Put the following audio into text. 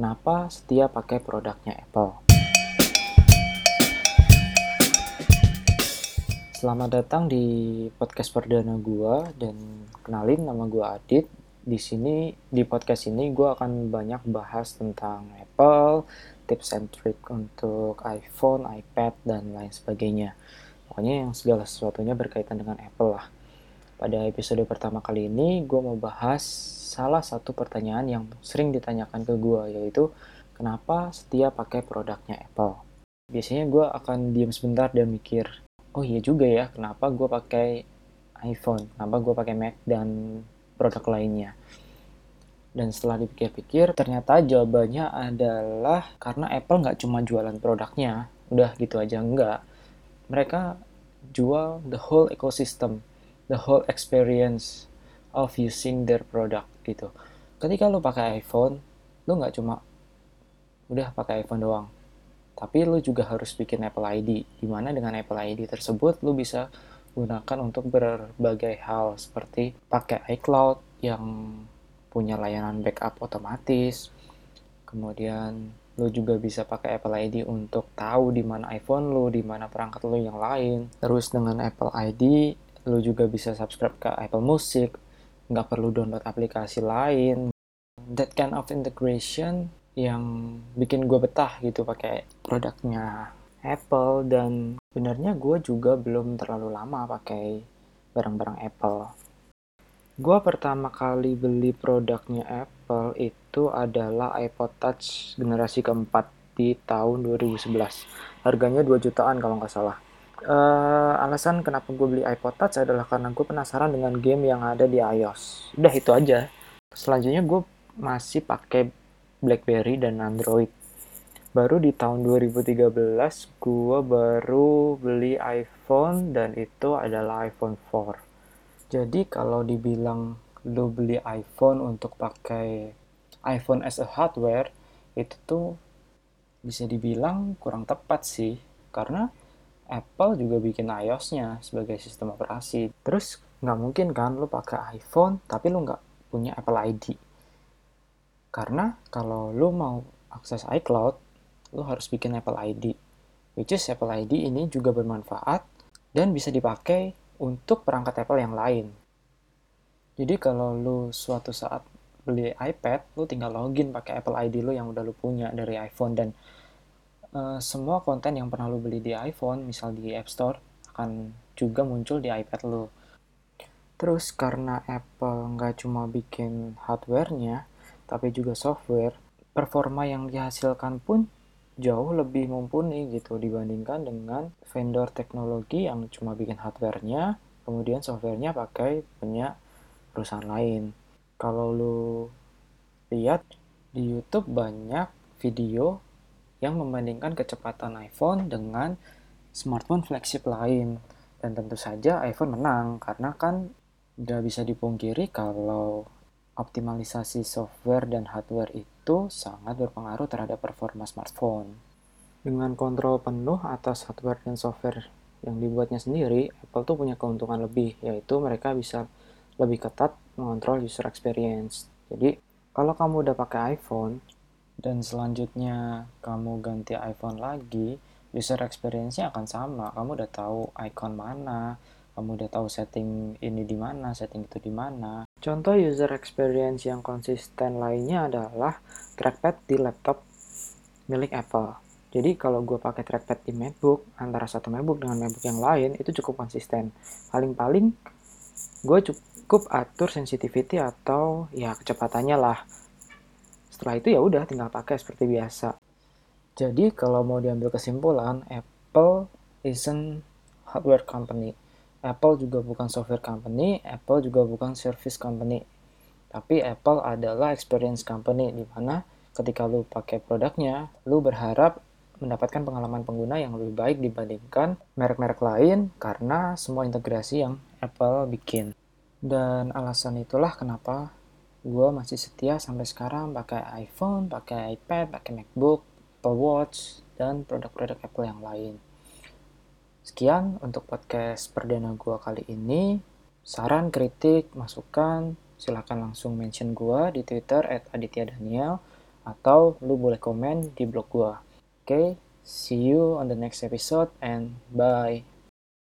kenapa setia pakai produknya Apple. Selamat datang di podcast perdana gua dan kenalin nama gua Adit. Di sini di podcast ini gua akan banyak bahas tentang Apple, tips and trick untuk iPhone, iPad dan lain sebagainya. Pokoknya yang segala sesuatunya berkaitan dengan Apple lah. Pada episode pertama kali ini, gue mau bahas salah satu pertanyaan yang sering ditanyakan ke gue, yaitu kenapa setia pakai produknya Apple. Biasanya gue akan diam sebentar dan mikir, oh iya juga ya, kenapa gue pakai iPhone, kenapa gue pakai Mac dan produk lainnya. Dan setelah dipikir-pikir, ternyata jawabannya adalah karena Apple nggak cuma jualan produknya, udah gitu aja enggak. Mereka jual the whole ecosystem the whole experience of using their product gitu. Ketika lo pakai iPhone, lo nggak cuma udah pakai iPhone doang, tapi lo juga harus bikin Apple ID. Di mana dengan Apple ID tersebut lo bisa gunakan untuk berbagai hal seperti pakai iCloud yang punya layanan backup otomatis. Kemudian lo juga bisa pakai Apple ID untuk tahu di mana iPhone lo, di mana perangkat lo yang lain. Terus dengan Apple ID lu juga bisa subscribe ke Apple Music. Nggak perlu download aplikasi lain. That kind of integration yang bikin gue betah gitu pakai produknya Apple. Dan sebenarnya gue juga belum terlalu lama pakai barang-barang Apple. Gue pertama kali beli produknya Apple itu adalah iPod Touch generasi keempat di tahun 2011 harganya 2 jutaan kalau nggak salah uh, alasan kenapa gue beli iPod Touch adalah karena gue penasaran dengan game yang ada di iOS. Udah itu aja. Selanjutnya gue masih pakai BlackBerry dan Android. Baru di tahun 2013 gue baru beli iPhone dan itu adalah iPhone 4. Jadi kalau dibilang lo beli iPhone untuk pakai iPhone as a hardware itu tuh bisa dibilang kurang tepat sih karena Apple juga bikin iOS-nya sebagai sistem operasi. Terus nggak mungkin kan lo pakai iPhone tapi lo nggak punya Apple ID. Karena kalau lo mau akses iCloud, lo harus bikin Apple ID. Which is Apple ID ini juga bermanfaat dan bisa dipakai untuk perangkat Apple yang lain. Jadi kalau lo suatu saat beli iPad, lo tinggal login pakai Apple ID lo yang udah lo punya dari iPhone dan uh, semua konten yang pernah lo beli di iPhone, misal di App Store, akan juga muncul di iPad lo. Terus karena Apple nggak cuma bikin hardware-nya, tapi juga software, performa yang dihasilkan pun jauh lebih mumpuni gitu dibandingkan dengan vendor teknologi yang cuma bikin hardware-nya, kemudian software-nya pakai punya perusahaan lain. Kalau lu lihat di YouTube banyak video yang membandingkan kecepatan iPhone dengan smartphone flagship lain. Dan tentu saja iPhone menang karena kan udah bisa dipungkiri kalau optimalisasi software dan hardware itu sangat berpengaruh terhadap performa smartphone. Dengan kontrol penuh atas hardware dan software yang dibuatnya sendiri, Apple tuh punya keuntungan lebih, yaitu mereka bisa lebih ketat mengontrol user experience. Jadi, kalau kamu udah pakai iPhone, dan selanjutnya kamu ganti iPhone lagi, user experience-nya akan sama. Kamu udah tahu icon mana, kamu udah tahu setting ini di mana, setting itu di mana. Contoh user experience yang konsisten lainnya adalah trackpad di laptop milik Apple. Jadi kalau gue pakai trackpad di MacBook, antara satu MacBook dengan MacBook yang lain, itu cukup konsisten. Paling-paling gue cukup atur sensitivity atau ya kecepatannya lah setelah itu ya udah tinggal pakai seperti biasa. Jadi kalau mau diambil kesimpulan, Apple isn't hardware company. Apple juga bukan software company, Apple juga bukan service company. Tapi Apple adalah experience company di mana ketika lu pakai produknya, lu berharap mendapatkan pengalaman pengguna yang lebih baik dibandingkan merek-merek lain karena semua integrasi yang Apple bikin. Dan alasan itulah kenapa gue masih setia sampai sekarang pakai iPhone, pakai iPad, pakai MacBook, Apple Watch, dan produk-produk Apple yang lain. Sekian untuk podcast perdana gue kali ini. Saran, kritik, masukan, silahkan langsung mention gue di Twitter at Aditya Daniel atau lu boleh komen di blog gue. Oke, okay? see you on the next episode and bye.